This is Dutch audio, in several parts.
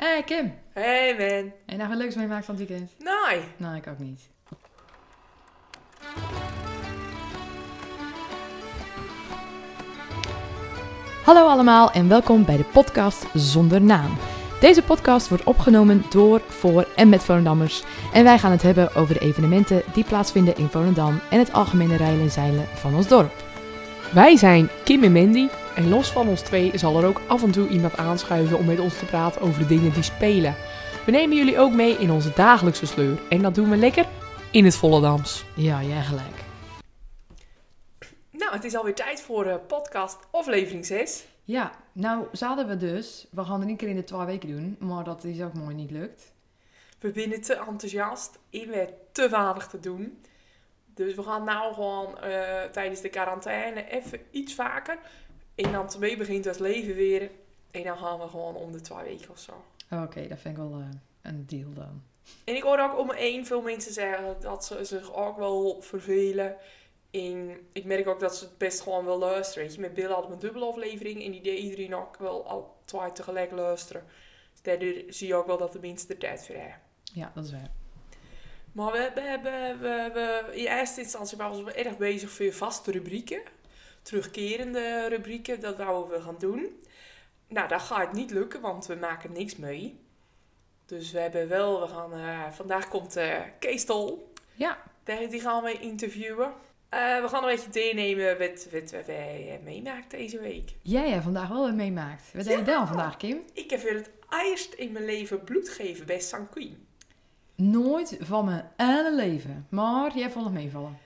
Hey Kim. Hey man. Je nou wat leuks meemaakt van het weekend? Nee. Nou, ik ook niet. Hallo allemaal en welkom bij de podcast Zonder Naam. Deze podcast wordt opgenomen door, voor en met Volendammers. En wij gaan het hebben over de evenementen die plaatsvinden in Volendam en het algemene rijden en zeilen van ons dorp. Wij zijn Kim en Mandy. En los van ons twee zal er ook af en toe iemand aanschuiven om met ons te praten over de dingen die spelen. We nemen jullie ook mee in onze dagelijkse sleur. En dat doen we lekker in het Volendams. Ja, jij gelijk. Nou, het is alweer tijd voor uh, podcast aflevering 6. Ja, nou zouden we dus, we gaan het een keer in de twee weken doen, maar dat is ook mooi niet lukt. We zijn te enthousiast en weer te vaardig te doen. Dus we gaan nou gewoon uh, tijdens de quarantaine even iets vaker. En dan twee begint het leven weer. En dan gaan we gewoon om de twee weken of zo. Oké, dat vind ik wel uh, een deal dan. En ik hoor ook om me heen veel mensen zeggen dat ze zich ook wel vervelen. En ik merk ook dat ze het best gewoon wel luisteren. Weet je, met Bill hadden we een dubbele aflevering. En die deed iedereen ook wel al twee tegelijk luisteren. Dus daardoor zie je ook wel dat de mensen er tijd voor hebben. Ja, dat is waar. Maar we, we hebben in eerste instantie waren we erg bezig voor vaste rubrieken. Terugkerende rubrieken, dat wouden we gaan doen. Nou, dat gaat niet lukken, want we maken niks mee. Dus we hebben wel, we gaan, uh, vandaag komt uh, Kees Tol. Ja. Die gaan we interviewen. Uh, we gaan een beetje deelnemen met wat wij meemaakt deze week. Jij ja, vandaag wel weer meemaakt. Wat ja. heb je dan vandaag, Kim? Ik heb weer het eerst in mijn leven bloed gegeven bij. Queen. Nooit van mijn hele leven. Maar jij vond het meevallen.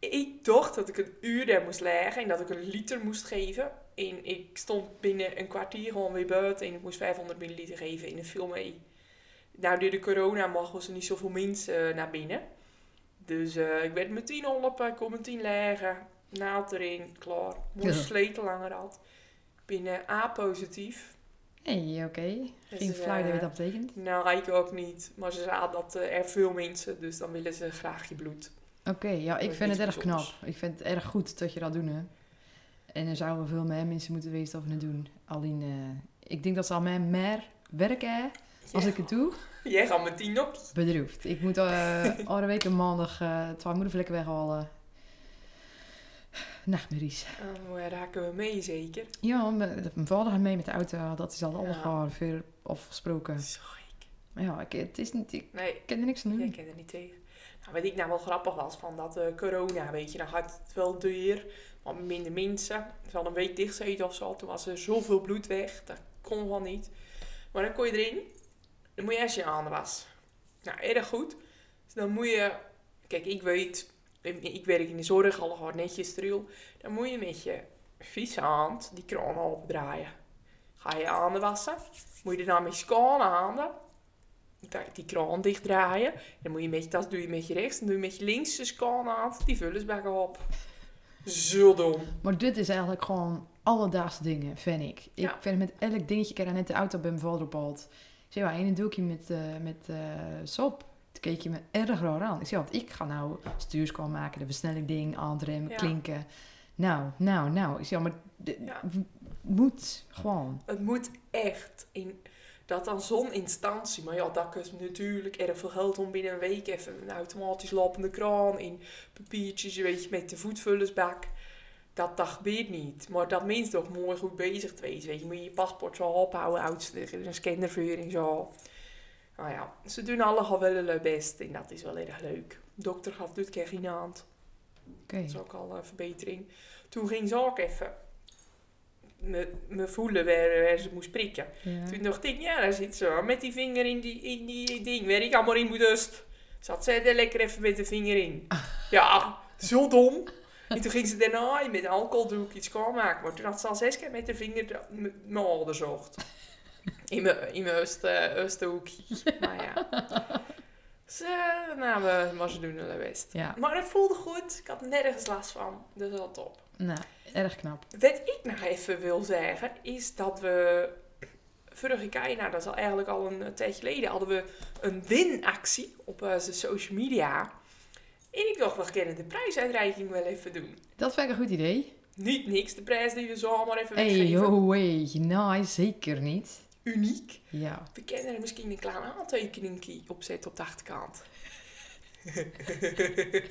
Ik dacht dat ik een uur daar moest leggen en dat ik een liter moest geven. En ik stond binnen een kwartier gewoon weer buiten en ik moest 500 milliliter geven in een veel mee. Nou, door de corona mogen ze niet zoveel mensen naar binnen. Dus uh, ik werd meteen op, ik kon meteen leggen, naald erin, klaar. Moest ja. sleten langer had. Ik ben uh, A-positief. Hé, hey, oké. Okay. Geen Dus, idee eh, wat dat betekent. Nou, ik ook niet. Maar ze zagen dat uh, er veel mensen, dus dan willen ze graag je bloed. Oké, okay, ja, ik vind het erg knap. Ik vind het erg goed dat je dat doet, hè. En er zouden veel meer mensen moeten weten we het doen. Alleen, uh, ik denk dat ze al meer, meer werken als ja. ik het doe. Jij gaat met die nokkie. Bedroefd. Ik moet uh, alle week een maandag uh, twee moedervlekken weghalen. Nachtmerries. Oh, raken we mee zeker? Ja, mijn vader gaat mee met de auto. Dat is al allemaal ja. veel afgesproken. Zo gek. Ja, ik, het is niet... Ik nee, ken er niks aan doen. Ik ken er niet tegen. Nou, wat ik nou wel grappig was van dat uh, corona, weet je, dan gaat het wel duur. Maar minder mensen. Ze hadden een week dicht gezeten of zo. Toen was er zoveel bloed weg. Dat kon gewoon niet. Maar dan kon je erin. Dan moet je eerst je handen wassen. Nou, erg goed. Dus dan moet je... Kijk, ik weet... Ik werk in de zorg, al hard netjes steril. Dan moet je met je vieze hand die kraan opdraaien. Ga je handen wassen. Moet je daarna met je handen die kraan dichtdraaien. Dan moet je met, dat doe je met je rechts. Dan doe je met je links de schone hand die vullersbakken op. Zo dom. Maar dit is eigenlijk gewoon alledaagse dingen, vind ik. Ik Ja. vind het met elk dingetje, ik heb net de auto bij mijn vader opgehaald. Ik zei, en een doekje met, uh, met uh, sop. Toen keek je me erg raar aan. Ik zei, want ik ga nou stuurskool maken, de versnelling ding, aandremmen, Ja. klinken. Nou, nou, nou. Ik zei, maar Ja. moet gewoon. Het moet echt in dat dan zo'n instantie. Maar ja, dat kost natuurlijk erg veel geld om binnen een week even een automatisch lopende kraan in papiertjes, je weet je, met de voetvullersbak. Dat, dat gebeurt niet. Maar dat meent toch mooi goed bezig te wezen. Weet je, moet je je paspoort zo ophouden, oudste, een scannervering zo. Nou ja, ze doen allemaal wel hun best en dat is wel erg leuk. De dokter gaf dit keer geen hand. Oké. Dat is ook al een verbetering. Toen ging ze ook even me, me voelen waar, waar ze moest prikken. Ja. Toen dacht ik, ja, daar zit ze met die vinger in die, in die ding. Waar ik allemaal in moet dust. Zat zij er lekker even met de vinger in. Ja, zo dom. En toen ging ze daarna met alcoholdroek iets schoonmaken. Maar toen had ze al zes keer met de vinger mijn ouder zocht. In mijn, in mijn oosten, oostenhoekje. Maar ja. Ze, nou, we, maar ze doen hun best. Ja. Maar het voelde goed. Ik had nergens last van. Dus dat top. Nou, erg knap. Wat ik nog even wil zeggen, is dat we vorige keer, nou dat is al eigenlijk al een tijd geleden, hadden we een winactie op onze social media. En ik dacht, we kunnen de prijsuitreiking wel even doen. Dat vind ik een goed idee. Niet niks, de prijs die we zomaar even Hey, weggeven. yo, hey. Nee, zeker niet. uniek. Ja. We kunnen er misschien een kleine aantekening op zetten op de achterkant.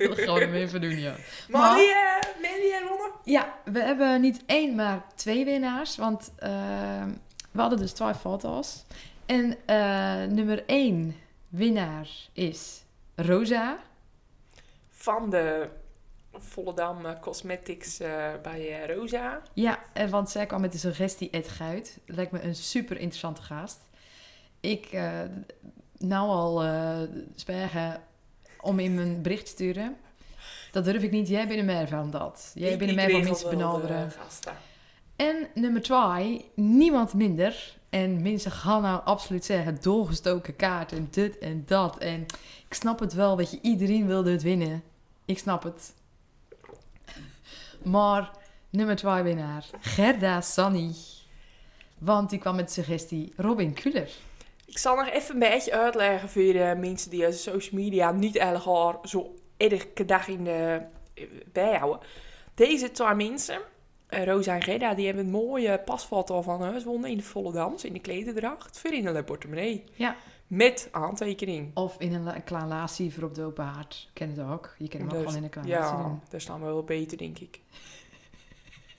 Dat gaan we hem even doen, ja. Uh, Mandy en Ronne? Ja, we hebben niet één, maar twee winnaars. Want eh, we hadden dus twee foto's. En eh, nummer één winnaar is Rosa. Van de Volendam eh, Cosmetics eh, bij eh, Rosa. Ja, en want zij kwam met de suggestie Ed Guit. Lijkt me een super interessante gast. Ik eh nou al eh spijgen om in mijn bericht te sturen. Dat durf ik niet. Jij bent meer van dat. Jij bent meer van mensen benaderen. En nummer twee, niemand minder. En mensen gaan nou absoluut zeggen, doorgestoken kaart en dit en dat. En ik snap het wel, weet je, iedereen wilde het winnen. Ik snap het. Maar nummer twee winnaar, Gerda Sanni. Want die kwam met de suggestie Robin Kuller. Ik zal nog even een beetje uitleggen voor de mensen die social media niet elkaar zo elke dag in de eh, bijhouden. Deze twee mensen, eh, Rosa en Gerda, die hebben een mooie pasfoto van huis wonnen in de volle dans, in de klededracht, voor in een portemonnee. Ja. Met aantekening. Of in een, klein voor op de open haard. Ken het ook. Je kan hem ook Dus- gewoon in een klein Ja, daar staan we wel beter, denk ik.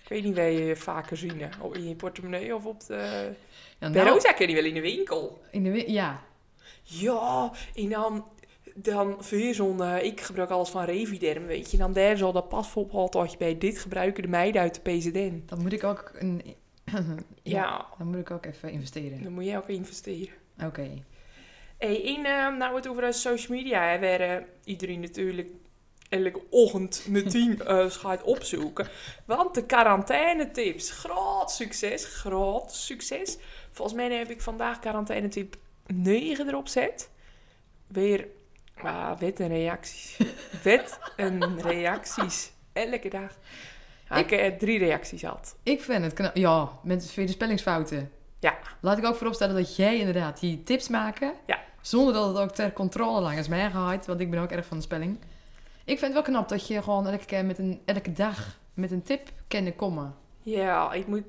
ik weet niet waar je vaker zien, hè. In je portemonnee of op de... Ja, Bij nou, Rosa ken je wel in de winkel. in de, wi- ja, Ja, en dan, dan voor zo'n, eh, ik gebruik alles van Reviderm, weet je. Dan daar zal dat pasfotootje bij dit gebruiken de meiden uit de PZN. dan moet ik ook een... ja, Ja. dan moet ik ook even investeren. Dan moet je ook investeren. Oké. Hey, en eh, nou het over social media hè, waar eh, iedereen natuurlijk elke ochtend meteen eh gaat opzoeken. Want de quarantaine-tips, groot succes, groot succes. Volgens mij heb ik vandaag quarantaine-tip 9 erop zet. Weer, ah, wet en reacties. wet en reacties. Elke dag. Ja, ik heb drie reacties had. Ik vind het knap. Ja, met de spellingsfouten. Ja. Laat ik ook vooropstellen dat jij inderdaad die tips maken. Ja. Zonder dat het ook ter controle langs mij gaat. Want ik ben ook erg van de spelling. Ik vind het wel knap dat je gewoon elke keer met een, elke dag met een tip kan komen. Ja, ik moet.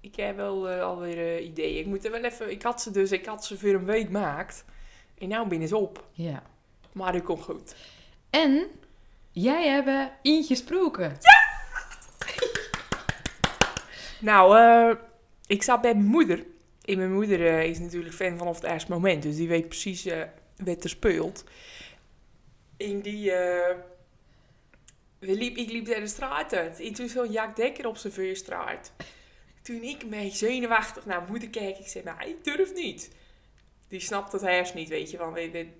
Ik heb wel eh, alweer eh, ideeën. Ik moet er wel even. Ik had ze dus, ik had ze voor een week gemaakt. En nou ben ze op. Ja. Maar die komt goed. En jij hebt ingesproken. Nou, eh, ik zat bij mijn moeder. En mijn moeder is natuurlijk fan vanaf het eerste moment. Dus die weet precies wat er speelt. En die. eh, we liep, ik liep daar de straat uit. En toen zo'n Jack Dekker op zijn veerstraat. Toen ik me zenuwachtig naar moeder keek. Ik zei, maar ik durf niet. Die snapt het hers niet, weet je. Van,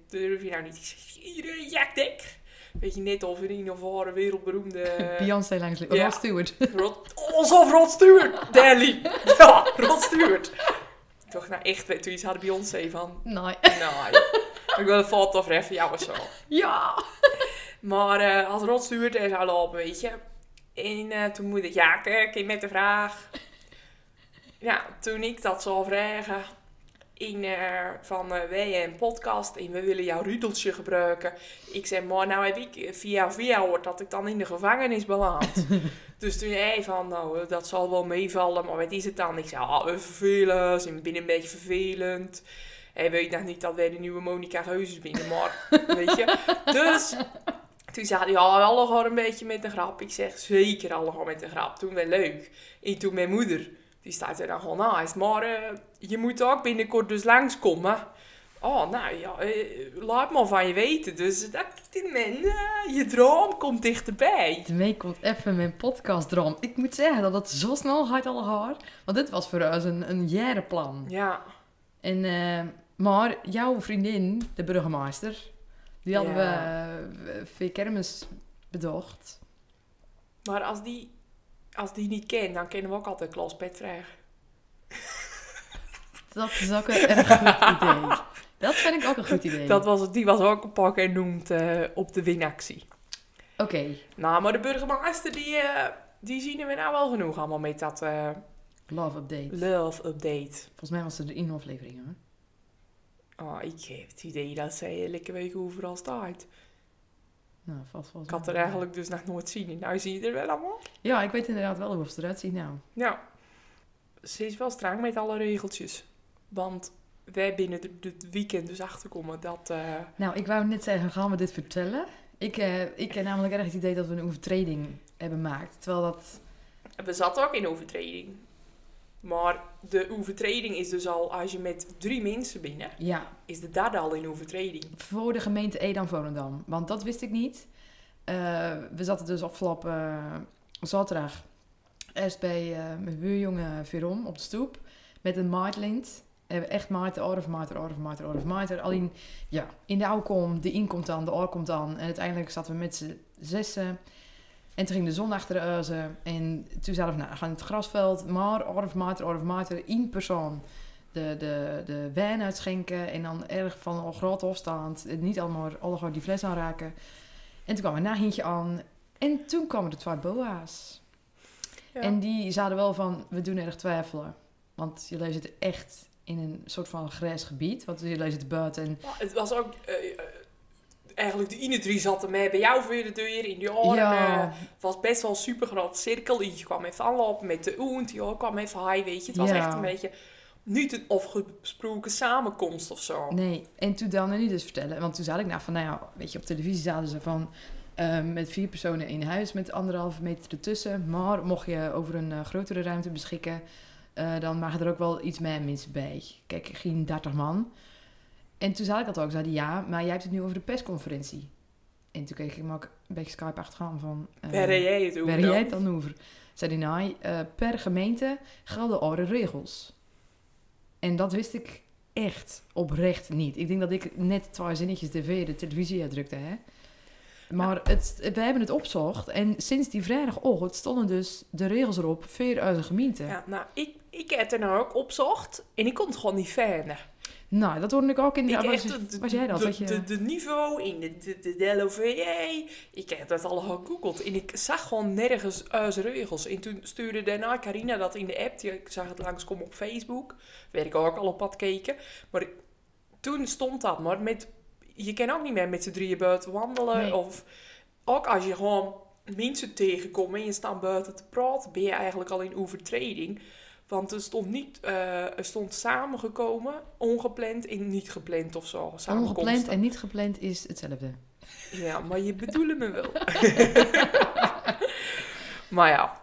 durf je nou niet? Ik zeg, hier, eh, Jack Dekker. Weet je, net of een of andere wereldberoemde... Beyoncé langs ja. Rod Stewart. Rod, alsof Rod Stewart. Danny. Ja, Rod Stewart. Dacht, nou echt, toen iets hadden Beyoncé van... nee. Ik wil een foto of even jou of zo. Ja. Maar eh, als Stewart er zou lopen, weet je. En eh, toen moet ik, ja, kijk, ik met de vraag. Ja, toen ik dat zou vragen... In, eh, van eh, wij een podcast en we willen jouw rudeltje gebruiken. Ik zei, maar nou heb ik via via gehoord dat ik dan in de gevangenis beland. dus toen hij van, nou eh, dat zal wel meevallen, maar wat is het dan? Ik zei, ah, we vervelen, ze binnen een beetje vervelend. Hij weet nog niet dat wij de nieuwe Monica Geuzes binnen, maar weet je. Dus toen zei hij, ja, alle gewoon een beetje met een grap. Ik zeg, zeker alle gewoon met een grap. Toen wel leuk. En toen mijn moeder, die staat er dan gewoon naast. Maar eh, je moet ook binnenkort dus langskomen. Oh, nou ja, eh, laat maar van je weten. Dus dat, men, eh, je droom komt dichterbij. Daarmee komt even mijn podcastdroom. Ik moet zeggen dat het zo snel gaat al haar. Want dit was voor ons een, een jarenplan. Ja, En, eh, maar jouw vriendin, de burgemeester, die hadden Ja. we uh, voor kermis bedacht. maar als die, als die niet kent, dan kunnen we ook altijd Klaus Pet vragen. Dat is ook een erg goed idee. Dat vind ik ook een goed idee. Dat was, die was ook een pak en noemt eh, op de winactie. Oké, Nou, maar de burgemeester, die, eh, die zien we nou wel genoeg allemaal met dat eh, love update. love update. Volgens mij was het er in aflevering hoor. Oh, ik heb het idee dat zij elke week overal staat. Nou, vast volgens Ik had er eigenlijk dus nog nooit zien. En nou zie je er wel allemaal. Ja, ik weet inderdaad wel hoe ze eruit zien nou. Ja. Ze is wel streng met alle regeltjes. Want wij binnen het weekend dus achterkomen dat... eh, Nou, ik wou net zeggen, gaan we dit vertellen? Ik, eh, ik heb namelijk erg het idee dat we een overtreding hebben gemaakt. Terwijl dat... we zaten ook in overtreding. Maar de overtreding is dus al, als je met drie mensen binnen, Ja, is de derde al in overtreding. voor de gemeente Edam-Volendam. Want dat wist ik niet. Eh, we zaten dus afgelopen eh, zaterdag eerst bij eh, mijn buurjongen Verom op de stoep. Met een maatlint. Echt maaiter, orf, maaiter, orf, maaiter, orf, maaiter. Alleen, ja, in de oude kom, de in komt dan, de oor komt dan. En uiteindelijk zaten we met z'n zessen. En toen ging de zon achter de euzen. En toen zeiden we, nou, gaan het grasveld. Maar, orf, maaiter, orf, maaiter, één persoon de, de, de wijn uitschenken. En dan erg van al groot afstand. Niet allemaal allemaal die fles aanraken. En toen kwam een nagintje aan. En toen kwamen de twee boa's. Ja. En die zeiden wel van, we doen erg twijfelen. Want jullie zitten echt in een soort van grijs gebied. Want jullie zitten buiten. En Maar het was ook... eh, eh, eigenlijk de drie zaten mee bij jou voor de deur in die oren. ja, Het was best wel een super groot cirkel. Je kwam even aanlopen met de oent. Die kwam even hi, weet je. Het was Ja. echt een beetje... Niet een afgesproken samenkomst of zo. nee. En toen dan en niet dus vertellen. Want toen zei ik nou van, nou ja, weet je, op televisie zaten ze van... eh, met vier personen in huis met anderhalve meter ertussen. Maar mocht je over een eh, grotere ruimte beschikken... eh, dan mag er ook wel iets meer mensen bij. Kijk, geen 30 man. En toen zei ik dat ook. Zei hij, ja, maar jij hebt het nu over de persconferentie. En toen keek ik hem ook een beetje Skype achtergaan van... Waar reed jij het over Waar jij het dan over? Zei hij, nou, eh, per gemeente gelden andere regels. En dat wist ik echt oprecht niet. Ik denk dat ik net twee zinnetjes tv de televisie uitdrukte, hè. Maar het, we hebben het opzocht en sinds die vrijdagochtend stonden dus de regels erop voor onze gemeente. Ja, nou, ik, ik heb het er nou ook opzocht en ik kon het gewoon niet vinden. Nou, dat hoorde ik ook in die... ik was, de, was jij dat? De, dat je... de, de niveau in de, de, de, de ik heb dat al gegoogeld en ik zag gewoon nergens uit regels. En toen stuurde daarna Carina dat in de app, ik zag het langskomen op Facebook, werd ik ook al op pad keken. Maar toen stond dat, maar met, je kan ook niet meer met z'n drieën buiten wandelen. Nee. Of ook als je gewoon mensen tegenkomt en je staat buiten te praten, ben je eigenlijk al in overtreding. Want er stond niet, eh, er stond samengekomen, ongepland en niet gepland of zo. Ongepland en niet gepland is hetzelfde. Ja, maar je bedoelt me wel. maar ja,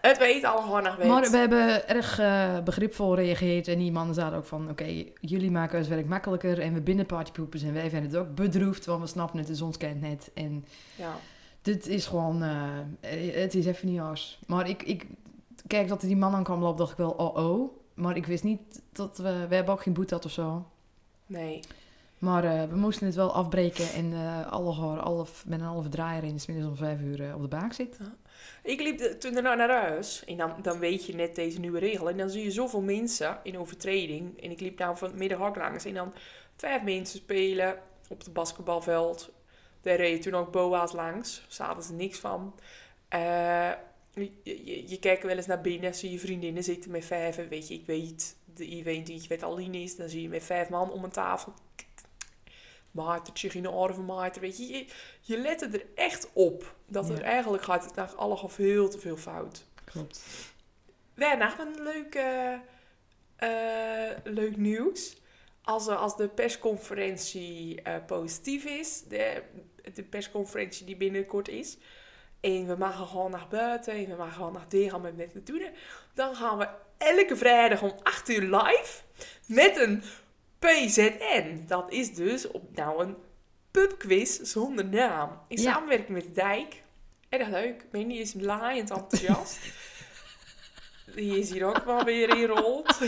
het weet al gewoon nog weet. Maar we hebben erg eh, begripvol gereageerd. En die mannen zeiden ook van... Oké, jullie maken ons werk makkelijker. En we binnen partypoepers. En wij vinden het ook bedroefd. Want we snappen het, de zon kent net. En Ja. dit is gewoon... eh, het is even niet als. Maar ik... ik kijk, dat er die man aan kwam lopen, dacht ik wel... Oh, oh. Maar ik wist niet dat we... We hebben ook geen boete of zo. Nee. Maar eh, we moesten het wel afbreken. En eh alle, half, met een halve draaier in. is middags om vijf uur eh, op de baak zit. Ik liep de- toen daarna naar huis en dan, dan weet je net deze nieuwe regel. En dan zie je zoveel mensen in overtreding. En ik liep nou van ook langs en dan vijf mensen spelen op het basketbalveld. Daar reed toen ook boa's langs. Zaten ze niks van. Je, je, je kijkt wel eens naar binnen, zie je vriendinnen zitten met vijf. En weet je, ik weet, de event die weet alleen is. Dan zie je met vijf man om een tafel. Maartertje, geen orven, maarter. Weet je, je, je let er echt op. Dat er Ja. eigenlijk gaat het naar allemaal veel te veel fout. Klopt. Nog een leuk, eh, eh, leuk nieuws. Als, eh, als de persconferentie eh, positief is, de, de persconferentie die binnenkort is, en we mogen gewoon naar buiten en we mogen gewoon naar gaan met, met de doen, dan gaan we elke vrijdag om 8 uur live met een PZN. Dat is dus op, nou een pubquiz zonder naam. In Ja. samenwerking met Dijk. Erg leuk. Mandy is laaiend enthousiast. Die is hier ook wel weer in rolt.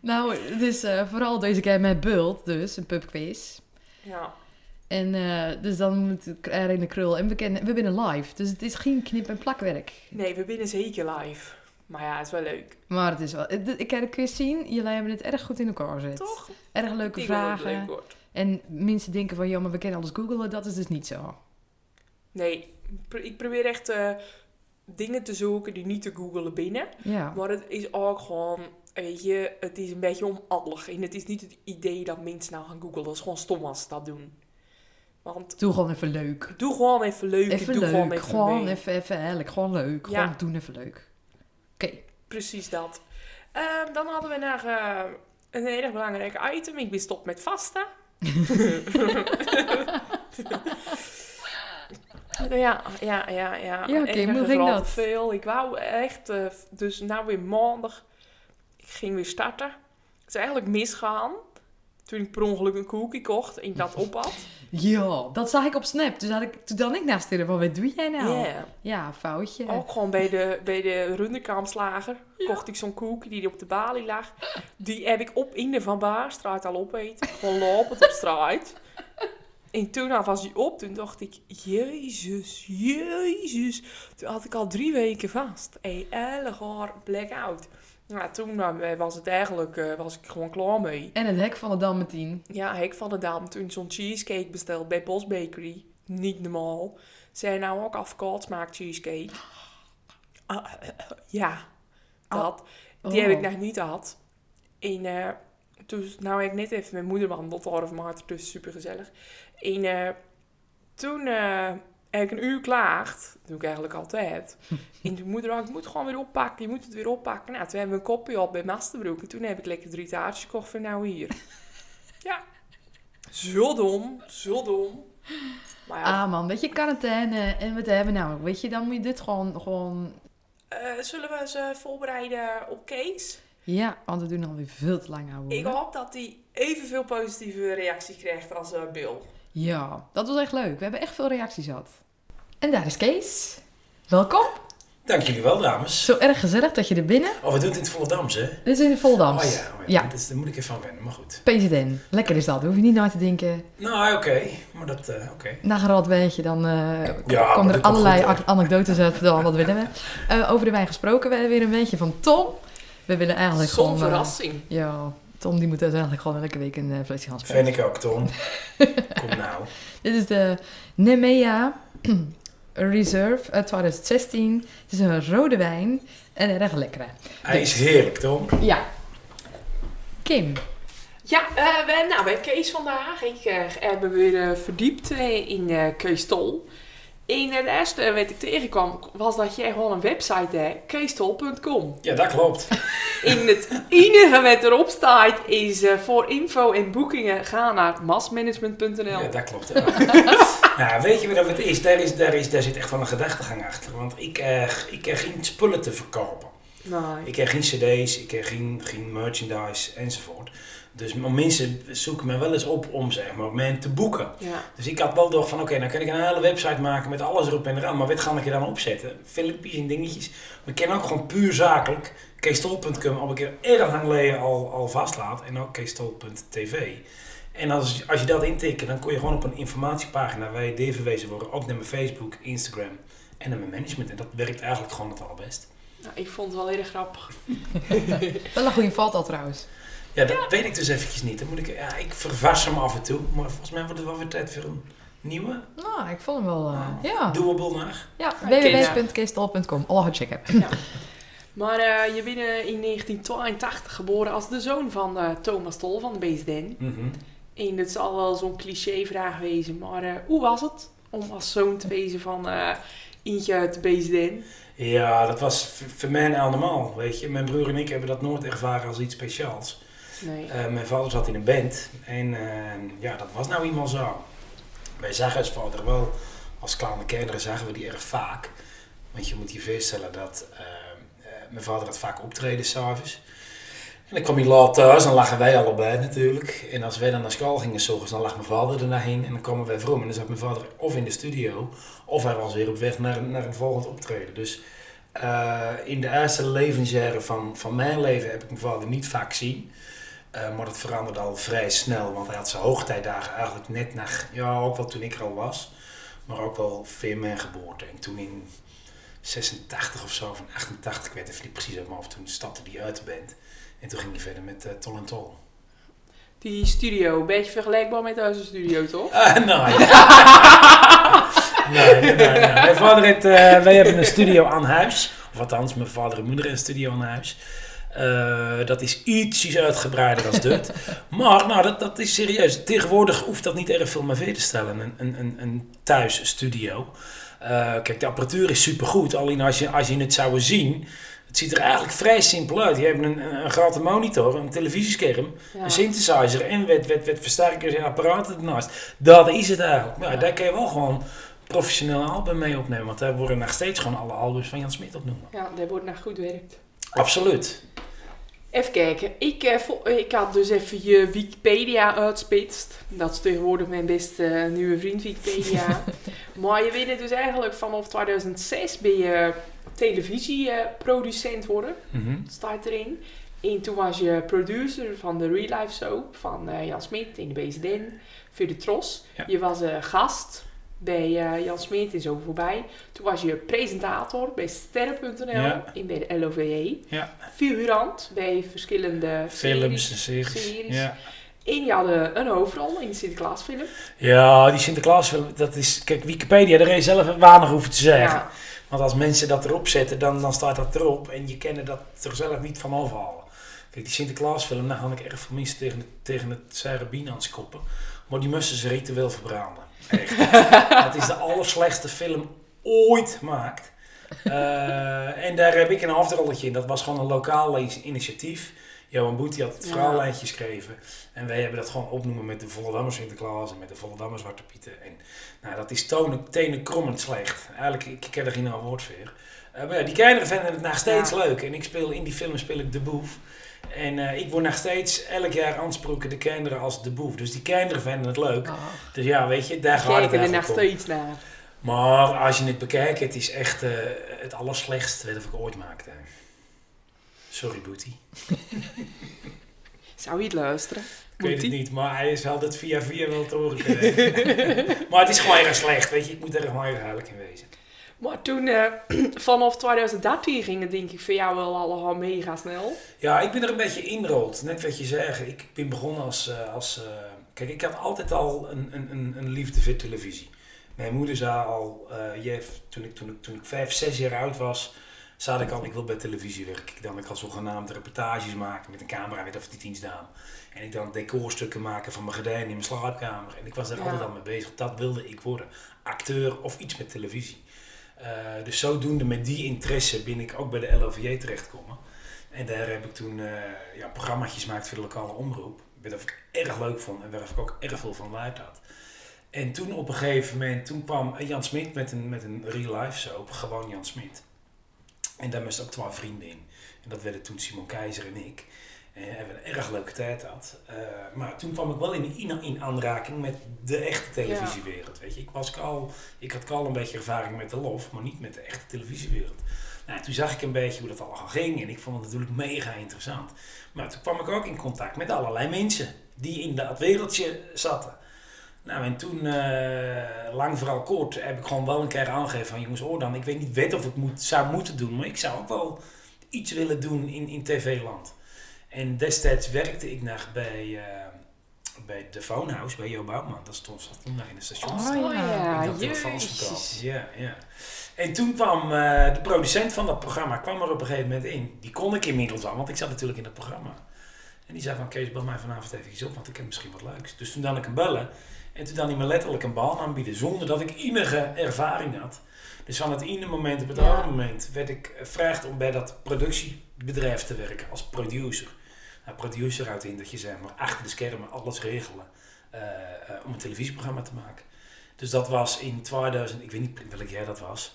Nou, dus eh, vooral deze keer met Bult, dus een pubquiz. ja. En eh, dus dan moet ik er in de krul. En we, kennen, we binnen live, dus het is geen knip- en plakwerk. Nee, we binnen zeker live. Maar ja, het is wel leuk. Maar het is wel... het- Ik kan de quiz zien, jullie hebben het erg goed in elkaar gezet. Toch? Erg leuke Ik het vragen. leuk. En mensen denken van, ja, maar we kennen alles googelen. Dat is dus niet zo. Nee, ik probeer echt eh, dingen te zoeken die niet te googelen binnen. Ja, Maar het is ook gewoon, weet je, het is een beetje omallig. En het is niet het idee dat mensen nou gaan googelen. Dat is gewoon stom als ze dat doen. Want doe gewoon even leuk. doe gewoon even leuk. Even doe leuk. gewoon even Gewoon even. Gewoon leuk. Ja. Gewoon doen even leuk. Oké. Precies dat. Ehm, dan hadden we nog eh, een heel erg belangrijk item. Ik ben stopt met vasten. ja, ja, ja, ja. Ja, oké, Erg hoe ging dat? veel. Ik wou echt, eh, dus nou weer maandag, ik ging weer starten. Het is eigenlijk misgaan. Toen ik per ongeluk een koekje kocht en ik dat op had. Ja, dat zag ik op Snap. Dus had ik, toen dan ik naast haar, van wat doe jij nou? Ja. Ja, foutje. Ook gewoon bij de, bij de runderkaamslager kocht ik zo'n koekje die op de balie lag. Die heb ik op in de Van Baarstraat al opeten. Gewoon lopend op straat. En toen was hij op, toen dacht ik, jezus, jezus. Toen had ik al drie weken vast. Hele gaar blackout. Nou, toen eh, was het eigenlijk, eh, was ik gewoon klaar mee. En het hek van de Dalmatien. Ja, ik van de dame toen zo'n cheesecake besteld bij Bos Bakery. Niet normaal. Zij nou ook afkoud smaakt cheesecake. Ah, ja, dat. Die heb ik Oh. nog niet gehad. En eh, toen, nou heb ik net even mijn moeder wandeld, half maart, dus super gezellig. En eh, toen eh, ik een uur klaagd. Dat doe ik eigenlijk altijd. en toen moeder ik moet gewoon weer oppakken, je moet het weer oppakken. Nou, toen hebben we een kopje op bij Masterbroek. En toen heb ik lekker drie taartjes gekocht voor nou hier. ja, zo dom, zo dom. Maar ja, Ah man, weet je, quarantaine en wat hebben we nou? Weet je, dan moet je dit gewoon, gewoon... eh, zullen we ze voorbereiden op Kees? Ja, want we doen alweer veel te lang ouwe. Ik hoop dat hij evenveel positieve reacties krijgt als eh, Bill. Ja, dat was echt leuk. We hebben echt veel reacties gehad. En daar is Kees. Welkom. Dank jullie wel, dames. Zo erg gezellig dat je er binnen. Oh, we doen het in het Volendams, hè? Dit is in de Voldams. Oh ja, oh, Ja. ja. Dus daar moet ik even aan wennen, maar goed. PZN. Lekker is dat. Daar hoef je niet naar te denken. Nou, oké. Maar dat, eh, oké. Nagerad weet je, dan eh Ja, komen er dat allerlei goed, anekdotes uit. Dan, dat willen we. Eh, over de wijn gesproken. We hebben weer een beetje van Tom. We willen eigenlijk Zo'n gewoon... eh, verrassing. ja, Tom die moet uiteindelijk gewoon elke week een uh, flesje gaan spelen. Vind ik ook, Tom. Kom nou. Dit is de Nemea Reserve uit 2016. Het is een rode wijn en erg lekkere. Hij is heerlijk, Tom. Ja. Kim. Ja, eh, we, nou, bij Kees vandaag. Ik eh, heb me weer eh, verdiept eh, in Kees Tol. En het eerste wat ik tegenkwam was dat jij gewoon een website hebt, keestol.com. Ja, dat klopt. En het enige wat erop staat is voor info en boekingen ga naar massmanagement.nl. Ja, dat klopt. Ja. nou, weet je wat het is? Daar, is, daar, is? daar zit echt wel een gedachtegang achter. Want ik, eh, ik heb geen spullen te verkopen. Nee. Ik heb geen cd's, ik heb geen, geen merchandise enzovoort. Dus mensen zoeken me wel eens op om zeg maar, men te boeken. Ja. Dus ik had wel door van, oké, dan kan ik een hele website maken met alles erop en eraan. Maar wat ga ik er dan opzetten? Filmpjes en dingetjes. Maar ik ken ook gewoon puur zakelijk. Keestol.com al een keer erg lang geleden al, al vastlaat. En ook keestol.tv. En als, als je dat intikt, dan kon je gewoon op een informatiepagina waar je doorverwezen worden. Ook naar mijn Facebook, Instagram en naar mijn management. En dat werkt eigenlijk gewoon het allerbest. Nou, ik vond het wel heel erg grappig. Wel een goede valt al trouwens. Ja, dat weet ik dus eventjes niet. Dan moet ik, ja, ik vervas hem af en toe. Maar volgens mij wordt het wel weer tijd voor een nieuwe. Nou, ik vond hem wel... eh, ja. Doable naar. Ja, Kees. www.keestal.com. Alle checken. Maar eh, je bent eh, in 1982 geboren als de zoon van eh, Thomas Tol van de Beesden. Mhm. En het zal wel zo'n clichévraag wezen, maar eh, hoe was het om als zoon te wezen van eentje uit de Beesden? Ja, dat was voor mij allemaal, weet je. Mijn broer en ik hebben dat nooit ervaren als iets speciaals. Nee. Eh, mijn vader zat in een band en eh, ja, dat was nou eenmaal zo. Wij zagen als vader wel, als kleine kinderen zagen we die erg vaak. Want je moet je voorstellen dat eh, eh, mijn vader had vaak optreden s'avonds. En dan kwam hij laat thuis, dan lagen wij allebei natuurlijk. En als wij dan naar school gingen, s ochtends, dan lag mijn vader er. En dan kwamen wij vroeg. En dan zat mijn vader of in de studio, of hij was weer op weg naar, naar een volgend optreden. Dus eh, in de eerste levensjaren van, van mijn leven heb ik mijn vader niet vaak zien. Eh, maar dat veranderde al vrij snel, want hij had zijn hoogtijdagen eigenlijk net na, ja, ook wel toen ik er al was, maar ook wel veel mijn geboorte. En toen in 86 of zo, van 88, ik weet even niet precies uit mijn toen stapte hij uit de band. En toen ging hij verder met eh, Tol en Tol. Die studio, een beetje vergelijkbaar met onze studio, toch? Ah, nou ja. nee, nee, nee, nee. Mijn vader heeft, eh, wij hebben een studio aan huis. Of althans, mijn vader en moeder hebben een studio aan huis. Eh, dat is ietsjes uitgebreider als dit. maar nou, dat, dat is serieus. Tegenwoordig hoeft dat niet erg veel meer voor te stellen. Een, een, een, thuisstudio. Kijk, de apparatuur is supergoed. Alleen als je, als je het zou zien, Het ziet er eigenlijk vrij simpel uit. Je hebt een, een, grote monitor, een televisiescherm, Ja. een synthesizer en wat, wat, wat versterkers en apparaten ernaast. Dat is het eigenlijk. Maar Ja. daar kun je wel gewoon professioneel album mee opnemen. Want daar worden nog steeds gewoon alle albums van Jan Smit opnoemen. Ja, daar wordt naar goed werkt. Absoluut. Even kijken. Ik, eh, vo- ik had dus even je Wikipedia uitspitst. Dat is tegenwoordig mijn beste eh, nieuwe vriend Wikipedia. maar je weet het dus eigenlijk vanaf 2006 ben je televisieproducent worden. Mhm. Staat erin. En toen was je producer van de Real Life Soap van eh, Jan Smit in de BZN. Voor de Tros. Ja. Je was eh, gast bij eh, Jan Smit en zo voorbij. Toen was je presentator bij Sterren.nl Ja. en bij de LOVE. Ja. Figurant bij verschillende Films en series. series. Ja. En je had een hoofdrol in de Sinterklaasfilm. ja, die Sinterklaasfilm, dat is... Kijk, Wikipedia, daar je zelf weinig hoeven te zeggen. Ja, Want als mensen dat erop zetten, dan, dan staat dat erop. En je kan er dat er zelf niet van afhalen. Kijk, die Sinterklaasfilm, daar had ik erg veel mensen tegen, het- tegen het Sarabine aan het koppen. Maar die moesten ze ritueel verbranden. Echt. het is de allerslechtste film ooit gemaakt. Eh, en daar heb ik een afdrolletje in. Dat was gewoon een lokaal initiatief. Johan Boet die had het verhaallijntje geschreven. En wij hebben dat gewoon opnoemen met de Volendammer Sinterklaas en met de Volendammer Zwarte Pieten. En nou, dat is tonen, tenen krommend slecht. Eigenlijk, ik ik ken er geen woord voor. Eh, maar ja, die kinderen vinden het nog steeds leuk. En ik speel in die film speel ik de boef. En eh, ik word nog steeds elk jaar aansproken de kinderen als de boef. Dus die kinderen vinden het leuk. Dus ja, weet je, daar gaat het kijken er nog steeds naar. Maar als je het bekijkt, het is echt eh, het allerslechtste wat ik ooit maakte. Sorry, Boetie. Zou je het luisteren? Ik weet het niet, maar hij is altijd via via wel te horen maar het is gewoon erg slecht, weet je. Ik moet er gewoon erg huilijk in wezen. Maar toen, eh, vanaf 2013 ging het denk ik voor jou wel allemaal mega snel. Ja, ik ben er een beetje inrold. Net wat je zei, ik ben begonnen als... eh, als eh, kijk, ik had altijd al een, een, een, liefde voor televisie. Mijn moeder zei al, eh, Jeff, toen ik, toen, ik, toen ik vijf, zes jaar oud was... zei ik al, ik wil bij televisie werken. Ik dan ik al zogenaamd reportages maken met een camera, weet of die dienstnaam. En ik dan decorstukken maken van mijn gordijnen in mijn slaapkamer. En ik was daar Ja. altijd al mee bezig. Dat wilde ik worden. Acteur of iets met televisie. Eh, dus zodoende met die interesse ben ik ook bij de LOVJ terechtgekomen. En daar heb ik toen eh ja, programma's gemaakt voor de lokale omroep. Wat ik erg leuk vond en waar ik ook erg veel van leid had. En toen op een gegeven moment, toen kwam Jan Smit met een, met een real life soap, gewoon Jan Smit. En daar moesten ook twee vrienden in. En dat werden toen Simon Keizer en ik. En hebben we een erg leuke tijd gehad. Eh, maar toen kwam ik wel in, in, in aanraking met de echte televisiewereld. Weet je. Ik, was al, ik had al een beetje ervaring met de lof, maar niet met de echte televisiewereld. Nou, toen zag ik een beetje hoe dat allemaal ging en ik vond het natuurlijk mega interessant. Maar toen kwam ik ook in contact met allerlei mensen die in dat wereldje zaten. Nou, en toen, eh, lang vooral kort, heb ik gewoon wel een keer aangegeven van jongens, oor dan, ik weet niet wet of ik moet, zou moeten doen, maar ik zou ook wel iets willen doen in, in tv-land. En destijds werkte ik nog bij, eh, bij de Phonehouse, bij Jo Bouwman. Dat stond, zat toen nog in de station. Oh, ja. Dat verkocht. Ja, ja. En toen kwam eh, de producent van dat programma kwam er op een gegeven moment in. Die kon ik inmiddels al, want ik zat natuurlijk in dat programma. En die zei van Kees, bel mij vanavond even op, want ik heb misschien wat leuks. Dus toen dan ik hem bellen. En toen dan hij me letterlijk een baan aanbieden, zonder dat ik enige ervaring had. Dus van het ene moment op het Ja. andere moment werd ik gevraagd om bij dat productiebedrijf te werken als producer. Nou, producer houdt in dat je zeg maar achter de schermen alles regelen eh, eh, om een televisieprogramma te maken. Dus dat was in 2000, ik weet niet welk jaar dat was,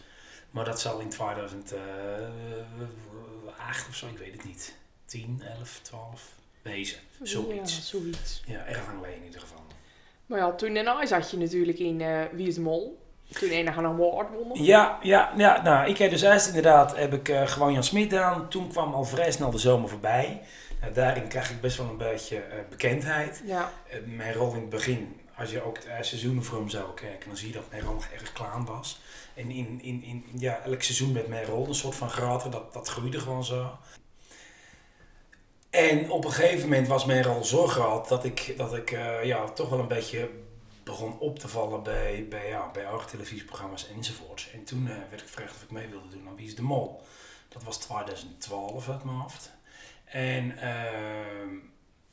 maar dat zal in 2008 of zo, ik weet het niet. 10, 11, 12, wezen. Zoiets. Ja, zoiets. Ja, erg lang in ieder geval. Maar ja, toen daarna zat je natuurlijk in eh Wie is de Mol. Toen enig een award. Ja, ja, ja, nou, ik heb dus eerst inderdaad heb ik, eh, gewoon Jan Smit gedaan. Toen kwam al vrij snel de zomer voorbij. Nou, daarin krijg ik best wel een beetje eh, bekendheid. Ja, mijn rol in het begin, als je ook het seizoen voor hem zou kijken, dan zie je dat mijn rol nog erg klaar was. En in, in, in ja, elk seizoen met mijn rol een soort van graten, dat, dat groeide gewoon zo. En op een gegeven moment was mijn rol zo groot dat ik, dat ik eh, ja, toch wel een beetje begon op te vallen bij, bij, ja, bij oude televisieprogramma's enzovoorts. En toen eh, werd ik gevraagd of ik mee wilde doen aan Wie is de Mol. Dat was 2012 uit mijn hoofd. En ehm,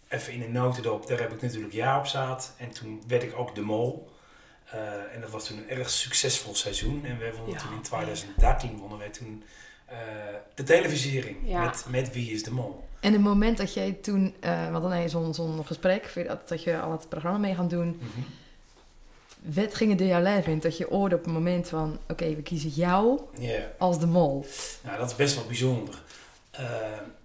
even in een notendop, daar heb ik natuurlijk ja op zaad. En toen werd ik ook de Mol. Eh, en dat was toen een erg succesvol seizoen. En wij wonnen Ja. toen in 2013 wonnen wij toen de televisiering Ja. met, met Wie is de Mol. En het moment dat jij toen, eh want dan heb je zo'n zo'n gesprek, dat, dat je al het programma mee gaat doen. Mhm. Wat ging er door jouw lijf in? Dat je oorde op het moment van, oké, we kiezen jou als de mol. Nou, dat is best wel bijzonder. Eh,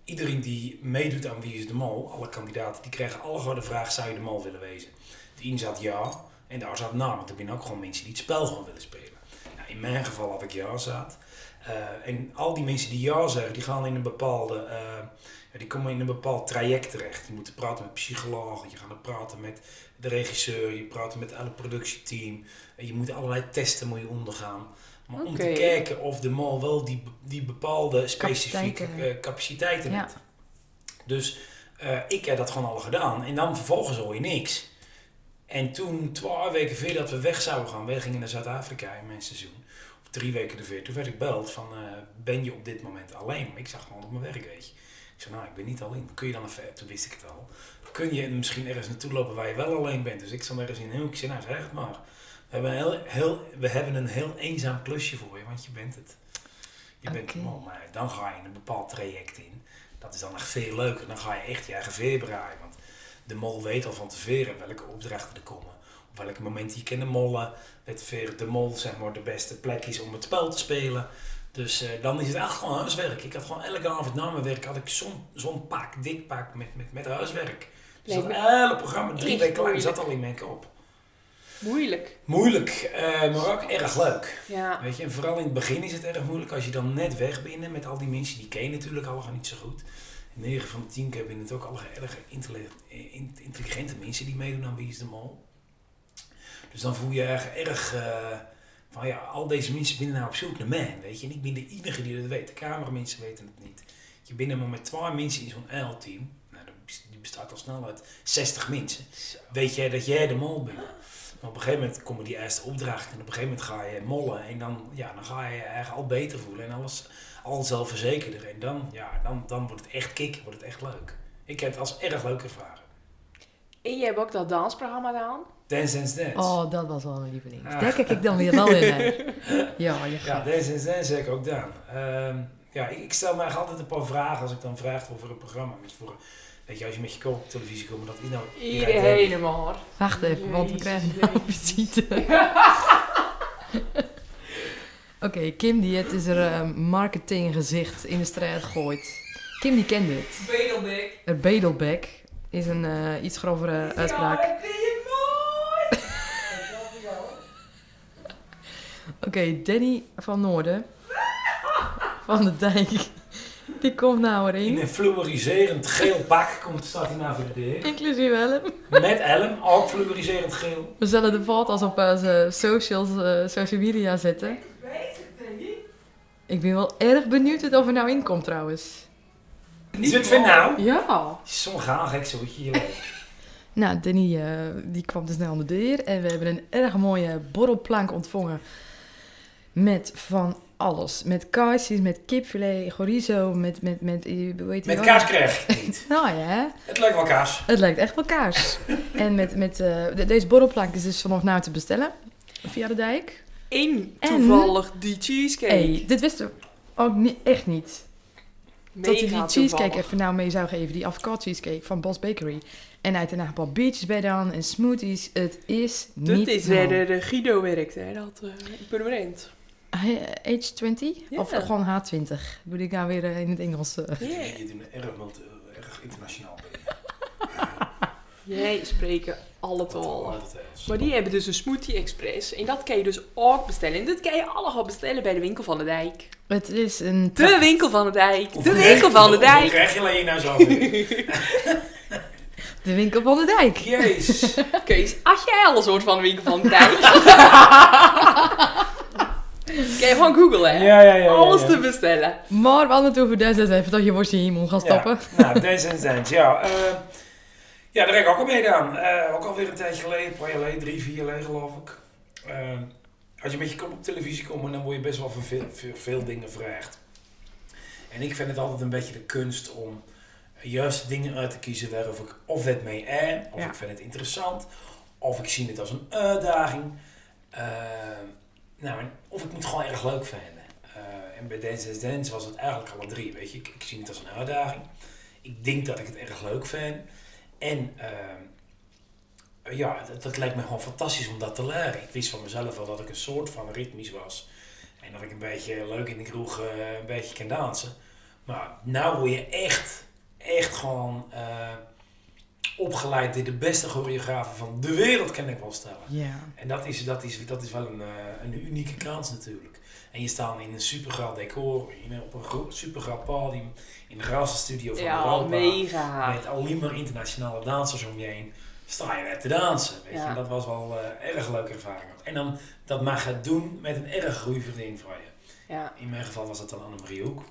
iedereen die meedoet aan Wie is de Mol, alle kandidaten, die krijgen allemaal de vraag, zou je de mol willen wezen? De een zat ja en daar zat na, want er zijn ook gewoon mensen die het spel gewoon willen spelen. Nou, in mijn geval had ik ja zat. Eh, en al die mensen die ja zeggen, die gaan in een bepaalde, die komen in een bepaald traject terecht. Je moet praten met psychologen, je gaat praten met de regisseur, je praat met het hele productieteam. En je moet allerlei testen moet je ondergaan. Maar om te kijken of de mol wel die, die bepaalde specifieke Capaciteiten. eh, capaciteiten Ja. heeft. Dus eh, ik heb dat gewoon al gedaan. En dan vervolgens hoor je niks. En toen, twaalf weken voordat we weg zouden gaan, wij gingen naar Zuid-Afrika in mijn seizoen. Of drie weken ervoor. Toen werd ik beld van, eh, ben je op dit moment alleen? Maar ik zag gewoon op mijn werk, weet je. Zei, nou, ik ben niet alleen. Kun je dan even, toen wist ik het al. Kun je misschien ergens naartoe lopen waar je wel alleen bent? Dus ik zat ergens in een hoek. Ik zei, nou, zeg het maar. We hebben, een heel, heel, we hebben een heel eenzaam klusje voor je, want je bent het. Je bent de man. Maar dan ga je een bepaald traject in. Dat is dan nog veel leuker. Dan ga je echt je eigen veer braaien. Want de mol weet al van tevoren welke opdrachten er komen. Op welk moment je kan mollen. Weet veer de mol zeg maar de beste plek is om het spel te spelen. Dus eh, dan is het echt gewoon huiswerk. Ik had gewoon elke avond na mijn werk had ik zo'n zo'n pak, dik pak met, met, met huiswerk. Dus dat hele programma drie weken lang zat al in mijn kop. Moeilijk. Moeilijk, eh, maar ook erg leuk. Ja. Weet je, en vooral in het begin is het erg moeilijk als je dan net weg bent met al die mensen die ken je natuurlijk allemaal niet zo goed. 9 van de 10 keer hebben het ook allemaal erg in- intelligente mensen die meedoen aan Wie is de Mol. Dus dan voel je erg, erg eh, van ja, al deze mensen binnen nou op zoek naar mij, weet je. En ik ben de enige die dat weet. De cameramensen weten het niet. Je bent maar met 12 mensen in zo'n L-team. Nou, die bestaat al snel uit 60 mensen. Weet jij dat jij de mol bent? Maar op een gegeven moment komen die eerste opdrachten en op een gegeven moment ga je mollen en dan, ja, dan ga je je eigenlijk al beter voelen en alles al zelfverzekerder. En dan, ja, dan, dan wordt het echt kicken, wordt het echt leuk. Ik heb het als erg leuk ervaren. En jij hebt ook dat dansprogramma gedaan. Dance Dance Dance. Oh, dat was wel mijn lieveling. Ah. Daar kijk ik dan weer wel in naar. Ja, je Ja, gaat. Dance Dance Dance heb ik ook gedaan. Ehm, ja, ik, ik stel me eigenlijk altijd een paar vragen als ik dan vraag over een programma. Met voor, weet je, als je met je koop op televisie komt, dat is nou... Iedereen maar. Wacht even, want we krijgen nou Jezus. visite. Oké, Kim die het is er eh, marketinggezicht in de strijd gooit. Kim die kent dit. Bedelbek. Een bedelbek is een eh, iets grovere uitspraak. Ja, dat vind je mooi. Oké, Danny van Noorden. Van de Dijk. Die komt nou In erin. een fluoriserend geel pak komt, staat hij nou voor de deur. Inclusief Helm. Met Ellen, ook fluoriserend geel. We zullen de foto's op onze socials, eh, social media zetten. Ik ben wel erg benieuwd of er nou in komt trouwens. Is het voor nou? Ja. Zo'n gaal gek zoetje, je weet. Nou, Danny eh, die kwam dus snel aan de deur en we hebben een erg mooie borrelplank ontvangen. Met van alles. Met kaasjes, met kipfilet, chorizo, met, met, met, eh, hoe heet Met kaas krijg je het niet. Nou ja, Het lijkt wel kaas. het lijkt echt wel kaas. en met, met, eh, de- deze borrelplank is dus vanaf nu te bestellen. Via de dijk. En- toevallig die cheesecake. hey, dit wisten we ook niet, echt niet. Dat hij die cheesecake toevallig. even nou mee zou geven. Die avocado cheesecake van Boss Bakery. En hij daarna een paar biertjes bij dan en smoothies. Het is Dat niet is normaal. waar de, de Guido werkt, hè. Dat uh, permanent. Hij- Age 20? Ja. Of gewoon H20? Moet ik nou weer eh, in het Engels... eh, Ja. Je doet een erg, erg internationaal. Jij spreken alle talen. Maar die hebben dus een Smoothie Express. En dat kan je dus ook bestellen. En dat kan je allemaal bestellen bij de winkel van de dijk. Het is een... De winkel van de dijk. De winkel van de dijk. krijg je alleen nou zo? De winkel van de dijk. Jezus. Kees, als jij al een soort van winkel van de dijk. kan je gewoon googlen, hè? Ja, ja, ja. Alles ja. te bestellen. Maar we hadden het over deze even dat je worstje in je mond gaat stoppen. Ja, nou, Dance Dance, ja. eh, ja, daar heb ik ook al mee gedaan. Eh, ook alweer een tijdje geleden, een paar jaar geleden, drie, vier jaar geleden geloof ik. Eh, als je met je kop op televisie komt, dan word je best wel van veel, veel, veel dingen gevraagd. En ik vind het altijd een beetje de kunst om juist dingen uit te kiezen waar of ik of het mee aan, of Ja. ik vind het interessant, of ik zie het als een uitdaging. Eh, nou, en of ik moet het gewoon erg leuk vinden. En en bij Dance Dance Dance was het eigenlijk alle drie. Weet je, ik, ik zie het als een uitdaging. Ik denk dat ik het erg leuk vind. En ehm, ja, dat, dat lijkt me gewoon fantastisch om dat te leren. Ik wist van mezelf wel dat ik een soort van ritmisch was. En dat ik een beetje leuk in de kroeg eh, een beetje kan dansen. Maar nou word je echt, echt gewoon eh, opgeleid door de beste choreografen van de wereld, kan ik wel stellen. Ja. En dat is, dat is, dat is wel een, eh, een unieke kans natuurlijk. En je staat in een supergroot decor, in, op een supergroot podium, in de grootste studio van Ja, Europa. mega. Met alleen maar internationale dansers om je heen. Sta je net te dansen. Weet je? En dat was wel een erg leuke ervaring. En dan dat mag je doen met een erg goede vriendin van je. Ja. In mijn geval was dat dan Annemarie Hoek.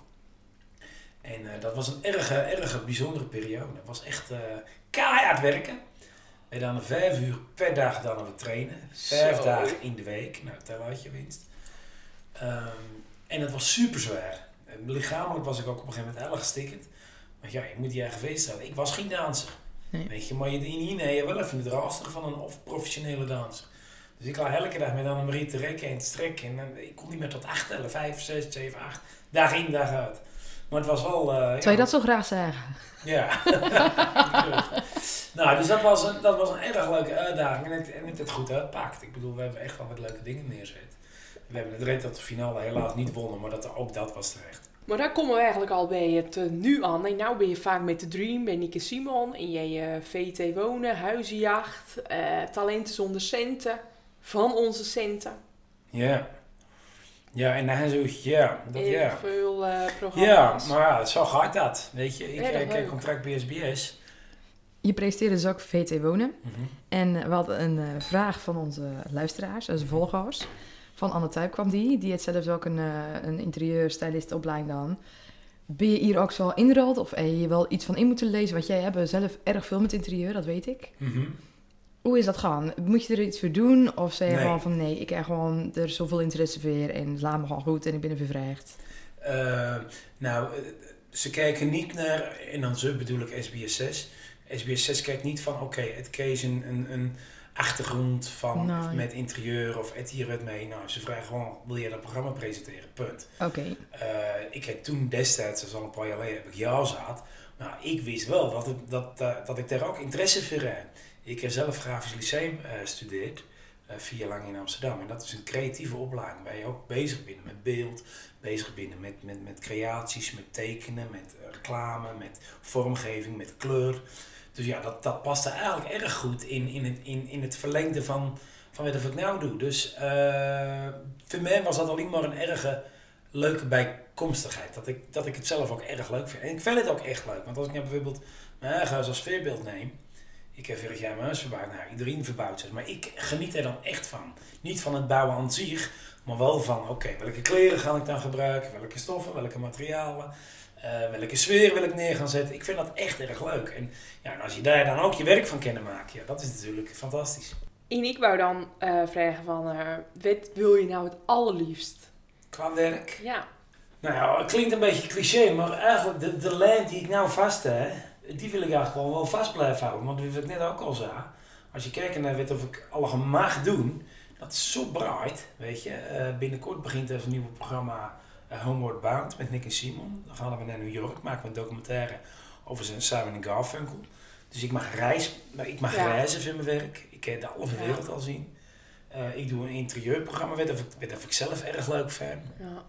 En eh, dat was een erg, erg bijzondere periode. Het was echt eh keihard werken. We dan vijf uur per dag gedaan we trainen. Vijf Zo. dagen in de week. Nou, tel uit je winst. Ehm, en het was super zwaar. En lichamelijk was ik ook op een gegeven moment heel gestikkend. Maar ja, je moet je eigen feest stellen. Ik was geen danser. Nee. Weet je, maar je in je wel even het raster van een of professionele danser. Dus ik lag elke dag met Annemarie te rekken en te strekken. En dan- ik kon niet meer tot acht tellen. Vijf, zes, zeven, acht. Dag in, dag uit. Maar het was wel... eh, Zou je ja, dat zo graag zeggen? Ja. nou, dus dat was, een, dat was een erg leuke uitdaging. En het, en het, het goed uitpakt. Ik bedoel, we hebben echt wel wat leuke dingen neergezet. We hebben het red tot de finale helaas niet wonnen, maar dat, ook dat was terecht. Maar daar komen we eigenlijk al bij het eh, nu aan. En nou ben je vaak met de Dream, ben Nieke Simon. En jij eh, VT Wonen, Huizenjacht, eh, Talenten zonder centen. Van onze centen. Ja. Ja, en dan zo, ja, dat Heel ja. veel eh, Ja, programma's. maar ja, zo gaat dat. Weet je, ik krijg leuk. contract bij SBS. Je presenteerde dus ook VT Wonen. Mhm. En we hadden een eh, vraag van onze luisteraars, onze volgers. Van Anne Tuyp kwam die. Die heeft zelfs ook een, uh, een interieurstylist opleiding dan. Ben je hier ook zo ingerold? Of heb je wel iets van in moeten lezen? Want jij hebt zelf erg veel met interieur, dat weet ik. Mhm. Hoe is dat gaan? Moet je er iets voor doen? Of zei je Nee. gewoon van nee, ik heb gewoon er zoveel interesse voor en laat me gewoon goed en ik ben er vervraagd? Eh, nou, eh, ze kijken niet naar, en dan ze bedoel ik SBS 6. SBS 6 kijkt niet van, oké, het een, een, een achtergrond van, Nee. met interieur of et hier het mee. Nou, ze vragen gewoon, wil je dat programma presenteren? Punt. Oké. Eh, ik heb toen destijds, dat is al een paar jaar geleden, heb ik jou zat. Nou, ik wist wel dat, het, dat, eh, dat ik daar ook interesse voor heb. Ik heb zelf grafisch lyceum eh gestudeerd, eh, vier jaar lang in Amsterdam. En dat is een creatieve opleiding waar je ook bezig bent met beeld, bezig bent met, met, met creaties, met tekenen, met reclame, met vormgeving, met kleur. Dus ja, dat, dat paste eigenlijk erg goed in, in, het, in, in het verlengde van, van wat ik nou doe. Dus eh, voor mij was dat alleen maar een erge leuke bijkomstigheid. Dat ik, dat ik het zelf ook erg leuk vind. En ik vind het ook echt leuk. Want als ik nou bijvoorbeeld mijn eigen huis als voorbeeld neem. Ik heb vorig jaar mijn huis verbouwd. Nou, iedereen verbouwt zich. Maar ik geniet er dan echt van. Niet van het bouwen aan zich. Maar wel van, oké, welke kleren ga ik dan gebruiken? Welke stoffen, welke materialen? Eh, welke sfeer wil ik neer gaan zetten? Ik vind dat echt erg leuk. En ja, en als je daar dan ook je werk van kunnen maken. Ja, dat is natuurlijk fantastisch. En ik wou dan eh, vragen van, eh, wat wil je nou het allerliefst? Qua werk. Ja, Nou ja, het klinkt een beetje cliché, maar eigenlijk de, de lijn die ik nou vast heb, die wil ik eigenlijk gewoon wel vast blijven houden. Want we het net ook al zei, als je kijkt naar wat of ik allemaal mag doen, dat is zo bright, weet je. Binnenkort begint er een nieuw programma Homeward Bound met Nick en Simon. Dan gaan we naar New York, maken we een documentaire over zijn Simon en Garfunkel. Dus ik mag, reis, maar ik mag Ja. reizen voor mijn werk. Ik kan de halve Ja. wereld al zien. Eh, ik doe een interieurprogramma, weet of weet of ik zelf erg leuk vind. ja.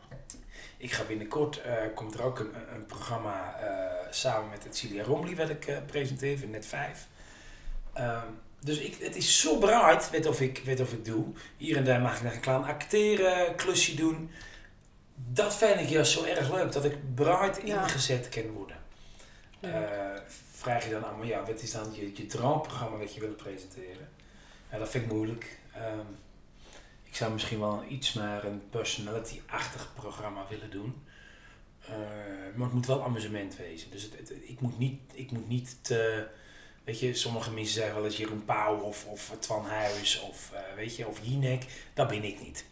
Ik ga binnenkort, eh, komt er ook een, een programma eh, samen met het Cilia Romley wat ik presenteer in Net 5. Ehm, dus ik, het is zo bright, weet of, ik, weet of ik doe. Hier en daar mag ik nog een klein acteren, klusje doen. Dat vind ik juist zo erg leuk, dat ik Ja. ingezet kan worden. Eh, vraag je dan aan me, ja, wat is dan je, je droomprogramma wat je wil presenteren? Ja, dat vind ik moeilijk. Ehm, ik zou misschien wel iets meer een personality-achtig programma willen doen. Eh, maar het moet wel amusement wezen. Dus het, het- ik, moet niet, ik moet niet te... Weet je, sommige mensen zeggen wel eens Jeroen Pauw of, of Twan Huis of, eh, weet je, of Jinek. Dat ben ik niet.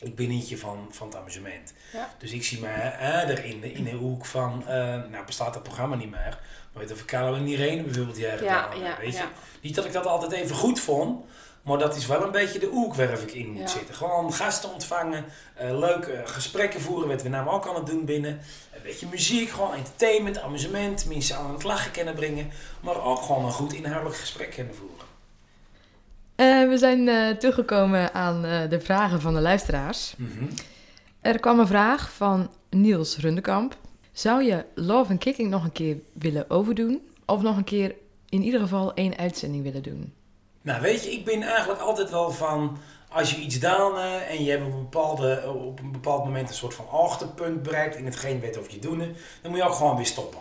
Ik ben eentje van, van het amusement. Ja. Dus ik zie mij eerder in de, in de hoek van, eh, nou bestaat dat programma niet meer. Maar weet je, of Carlo en Irene bijvoorbeeld Ja, gedaan, ja, weet je. Niet dat ik dat altijd even goed vond, maar dat is wel een beetje de hoek waar ik in moet zitten. Gewoon gasten ontvangen, eh leuke gesprekken voeren, wat we namelijk ook aan het doen binnen. Een beetje muziek, gewoon entertainment, amusement, mensen aan het lachen kunnen brengen. Maar ook gewoon een goed inhoudelijk gesprek kunnen voeren. Eh, we zijn eh, toegekomen aan eh, de vragen van de luisteraars. Mhm. Er kwam een vraag van Niels Rundekamp. Zou je Love and Kicking nog een keer willen overdoen? Of nog een keer in ieder geval één uitzending willen doen? Nou, weet je, ik ben eigenlijk altijd wel van. Als je iets gedaan en je hebt op een, bepaalde, op een bepaald moment een soort van achterpunt bereikt in hetgeen weet of je doen, dan moet je ook gewoon weer stoppen.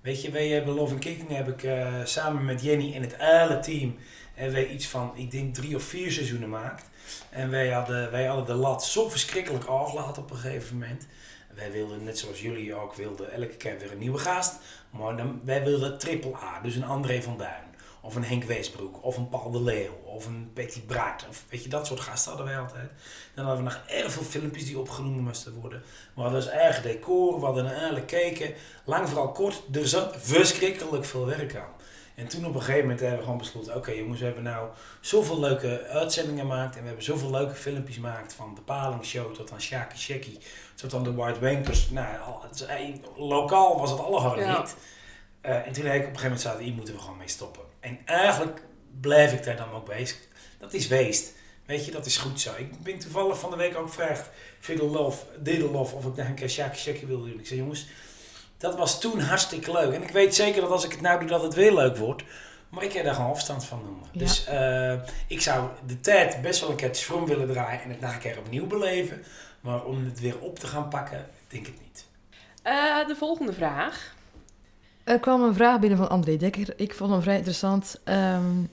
Weet je, wij hebben Love and Kicking heb ik samen met Jenny en het hele team hebben wij iets van, ik denk drie of vier seizoenen gemaakt. En wij hadden, wij hadden de lat zo verschrikkelijk afgelaten op een gegeven moment. Wij wilden, net zoals jullie ook wilden, elke keer weer een nieuwe gast. Maar dan, wij wilden triple A, dus een André van Duin. Of een Henk Weesbroek, of een Paul de Leeuw, of een Betty Braat. Of weet je, dat soort gasten hadden wij altijd. Dan hadden we nog erg veel filmpjes die opgenomen moesten worden. We hadden dus eigen decor, we hadden eigenlijk keken. Lang vooral kort, er zat verschrikkelijk veel werk aan. En toen op een gegeven moment hebben we gewoon besloten, oké jongens, we hebben nou zoveel leuke uitzendingen gemaakt. En we hebben zoveel leuke filmpjes gemaakt, van de Palingsshow tot aan Shaki Shaki, tot aan de White Wankers. Nou, lokaal was het Ja. niet. Eh, en toen heb ik op een gegeven moment gezegd, hier moeten we gewoon mee stoppen. En eigenlijk blijf ik daar dan ook bezig. Dat is weest. Weet je, dat is goed zo. Ik ben toevallig van de week ook gevraagd, Fiddle Love, Diddle Love, of ik nog een keer Shaki Shaki wilde doen. Ik zei, jongens, dat was toen hartstikke leuk. En ik weet zeker dat als ik het nou doe, dat het weer leuk wordt. Maar ik heb daar gewoon afstand van noemen. Ja. Dus eh, ik zou de tijd best wel een keertje from willen draaien en het nog een keer opnieuw beleven. Maar om het weer op te gaan pakken, denk ik niet. Eh, de volgende vraag. Er kwam een vraag binnen van André Dekker. Ik vond hem vrij interessant. Ehm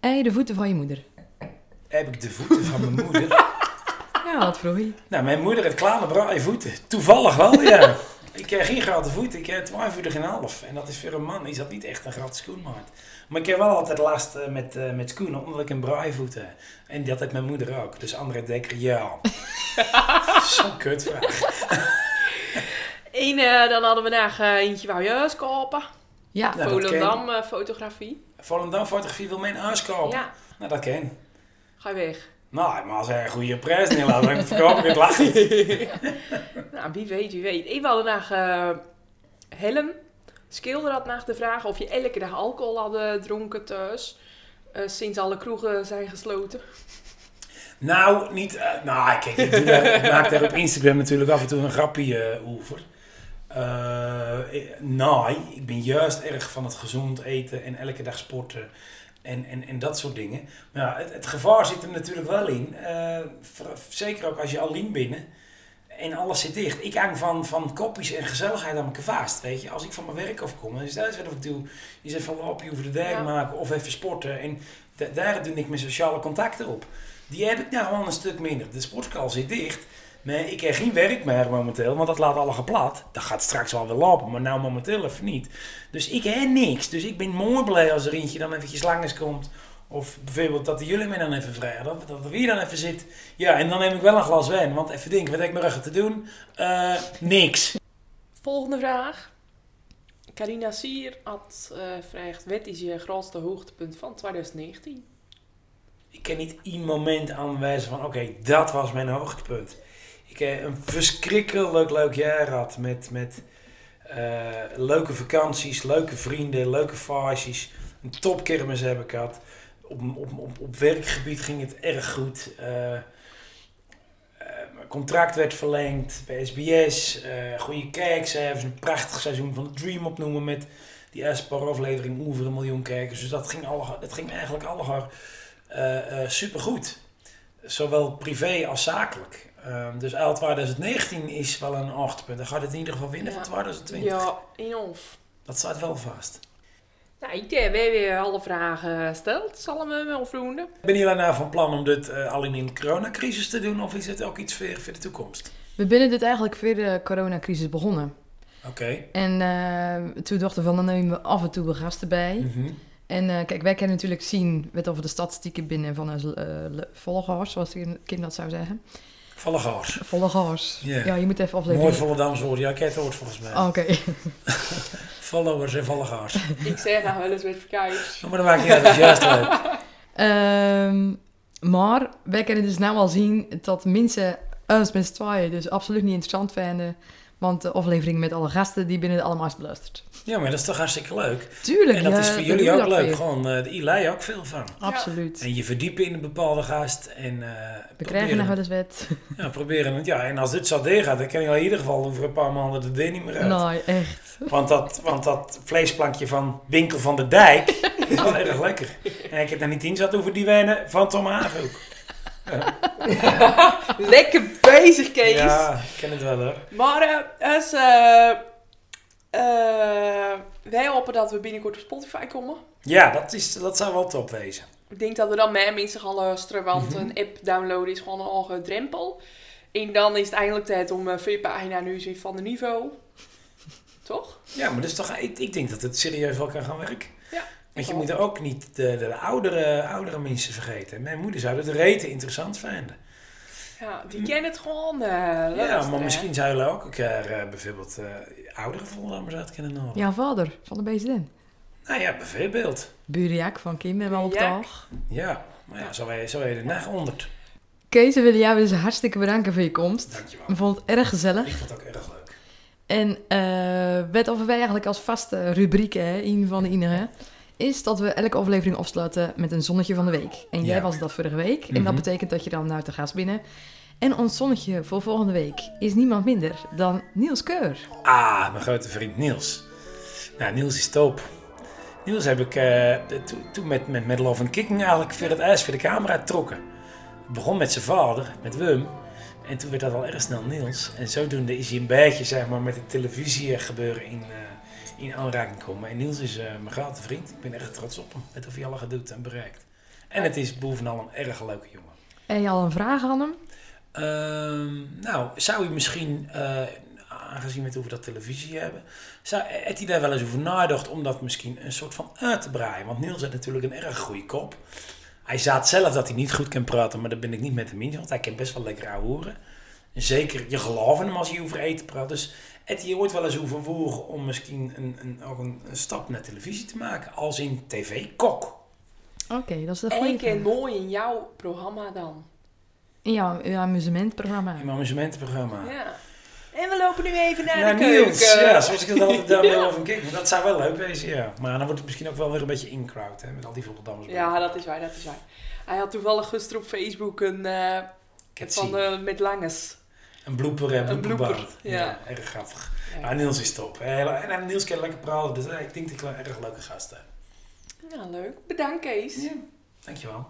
en je de voeten van je moeder? Heb ik de voeten van mijn moeder? Ja, wat vroeg je? Nou, mijn moeder heeft kleine braaie voeten. Toevallig wel, ja. Ik heb geen grote voeten, ik heb 12 voeten en een half. En dat is voor een man, is dat niet echt een grote schoenmaat. Maar ik heb wel altijd last eh, met, eh, met schoenen, omdat ik een braaie voet heb. En dat heeft mijn moeder ook. Dus André Dekker, ja. Zo'n kutvraag. Eén, eh, dan hadden we eh, eentje wou je huis kopen. Ja, ken Volendam fotografie. Volendam fotografie wil mijn huis kopen. Ja, Nou, dat ken. ga je weg. Nou, maar als hij een goede prijs neerlaat, dan verkoop ik het lachend. Nou, wie weet, wie weet. Ik wilde naar eh Helm. Schilder had naar de vraag of je elke dag alcohol had dronken thuis. eh, sinds alle kroegen zijn gesloten. Nou, niet. eh, nou, kijk, ik, doe daar, ik maak daar op Instagram natuurlijk af en toe een grapje eh, over. Eh, eh, nee, ik ben juist erg van het gezond eten en elke dag sporten en, en, en dat soort dingen. Maar ja, het, het gevaar zit er natuurlijk wel in. Eh, voor- zeker ook als je alleen binnen en alles zit dicht. Ik hang van, van kopjes en gezelligheid aan elkaar vast. Weet je, als ik van mijn werk afkom, dan is dat wat ik doe. Je zegt van lopen over de dijk Ja. maken of even sporten. En da- daar doe ik mijn sociale contacten op. Die heb ik nou gewoon een stuk minder. De sportschool zit dicht. Maar ik heb geen werk meer momenteel, want dat laat alle geplat. Dat gaat straks wel weer lopen, maar nou momenteel even niet. Dus ik heb niks. Dus ik ben mooi blij als er eentje dan eventjes langs komt. Of bijvoorbeeld dat jullie mij dan even vragen. Dat, dat wie dan even zit. Ja, en dan neem ik wel een glas wijn. Want even denken, wat heb ik ruggen te doen? Eh, niks. Volgende vraag. Carina Sier had eh gevraagd, wat is je grootste hoogtepunt van 2019? Ik kan niet één moment aanwijzen van, oké, dat was mijn hoogtepunt. Ik heb een verschrikkelijk leuk jaar gehad met, met eh, leuke vakanties, leuke vrienden, leuke vaasjes. Een topkermis heb ik gehad. Op, op, op, op werkgebied ging het erg goed. Eh, eh, mijn contract werd verlengd bij SBS. eh goede kijkcijfers, een prachtig seizoen van de Dream opnoemen met die afleveringen over een miljoen kijkers. Dus dat ging, alle, dat ging eigenlijk allemaal eh supergoed. Zowel privé als zakelijk. Ehm, dus uit 2019 is wel een hoogtepunt. Dan gaat het in ieder geval winnen Ja. van 2020. Ja, in of. Dat staat wel vast. Nou, ik heb weer alle vragen gesteld. Zal me wel vrienden. Ben je nou van plan om dit eh, alleen in de coronacrisis te doen? Of is het ook iets voor, voor de toekomst? We binnen dit eigenlijk voor de coronacrisis begonnen. Oké. En eh, toen dachten we van, dan nemen we af en toe wel gasten bij. Mhm. En eh, kijk, wij kunnen natuurlijk zien wat over de statistieken binnen van onze eh, volgers, zoals ik kind dat zou zeggen. Volle gaars. Volle gas. Ja. Ja, je moet even afleveren. Mooi volle damswoord. Ja, ik heb het woord volgens mij. Oh, Oké. Followers en volle gaars. Ik zeg nou wel eens met verkeerd. Maar uit, dat is juist leuk. Ehm, maar wij kunnen dus nou al zien dat mensen ons met tweeën dus absoluut niet interessant vinden. Want de aflevering met alle gasten, die binnen allemaal is beluisterd. Ja, maar dat is toch hartstikke leuk. Tuurlijk, En dat ja, is voor jullie ook leuk. weer. Gewoon, eh de Eli ook veel van. Absoluut. En je verdiepen in een bepaalde gast. En, eh, We krijgen nog wel eens wat. ja, proberen het. Ja, en als dit zo deurgaat, dan kan je in ieder geval over een paar maanden de deur niet meer uit. Nee, echt. Want, dat, want dat vleesplankje van Winkel van de Dijk is wel erg lekker. En ik heb daar niet in zat over die wijnen van Tom Haag ook. Lekker bezig, Kees. Ja, ik ken het wel hoor. Maar eh, als, eh, eh, wij hopen dat we binnenkort op Spotify komen. Ja, dat, is, dat zou wel top wezen. Ik denk dat we dan meer mensen gaan luisteren, want Mhm. een app downloaden is gewoon een hoge drempel. En dan is het eindelijk tijd om uh, V-pagina nu zien van de niveau. Toch? Ja, maar is toch, ik, ik denk dat het serieus wel kan gaan werken. Ja. Want je moet er ook niet de, de oudere, oudere mensen vergeten. Mijn moeder zou het rete interessant vinden. Ja, die kennen het gewoon. eh ja, maar misschien zou je ook een keer bijvoorbeeld oudere Volendamers uit kunnen. Ja, vader van de BZN. Nou ja, bijvoorbeeld. Buurjak van Kim en wel op Ja. dag. Ja, maar ja, zo heet, zo heet het nacht honderd. Kees, we willen jou dus hartstikke bedanken voor je komst. Dankjewel. Ik vond het erg gezellig. Ik vond het ook erg leuk. En eh wat of wij eigenlijk als vaste rubriek, hè, een van de enige, is dat we elke aflevering afsluiten met een zonnetje van de week. En jij Ja. was dat vorige week. En Mhm. dat betekent dat je dan naar de gast binnen. En ons zonnetje voor volgende week is niemand minder dan Niels Keur. Ah, mijn grote vriend Niels. Nou, Niels is top. Niels heb ik eh, to- toen met, met, met Love and Kicking eigenlijk voor het ijs voor de camera getrokken. Het begon met zijn vader, met Wum. En toen werd dat al erg snel Niels. En zodoende is hij een beetje zeg maar, met het televisie gebeuren in, eh, in aanraking gekomen. En Niels is eh, mijn grote vriend. Ik ben erg trots op hem. Met of hij al gedoet en bereikt. En het is bovenal een erg leuke jongen. En je al een vraag aan hem? Ehm, nou, zou je misschien, eh, aangezien we het over dat televisie hebben, zou, heeft hij daar wel eens over nagedacht om dat misschien een soort van uit te breien? Want Niels heeft natuurlijk een erg goede kop. Hij zegt zelf dat hij niet goed kan praten, maar daar ben ik niet met hem eens, want hij kan best wel lekker horen. En zeker, je gelooft in hem als hij over eten praat. Dus heeft hij ooit wel eens overwogen om misschien een, een, ook een, een stap naar televisie te maken, als in tv-kok? Oké, dat is een En goede ken vraag. mooi in jouw programma dan. In jouw, jouw amusementprogramma. In mijn amusementenprogramma. Ja. En we lopen nu even naar Nou, de keuken. Niels, ja, zoals ik het altijd daar wil over kijk. Maar dat zou wel leuk wezen, ja. Maar dan wordt het misschien ook wel weer een beetje in-crowd, hè, met al die Volgendammers. Ja, dat is waar, dat is waar. Hij had toevallig gisteren op Facebook een eh, Ik heb het van eh, met Langes. Een blooper, een blooperband. blooper, Ja. ja. erg grappig. Ja. Ja, Niels is top. En, en Niels kan lekker praten, dus eh, ik denk dat ik wel een erg leuke gast heb. Ja, leuk. Bedankt Kees. Ja, dankjewel.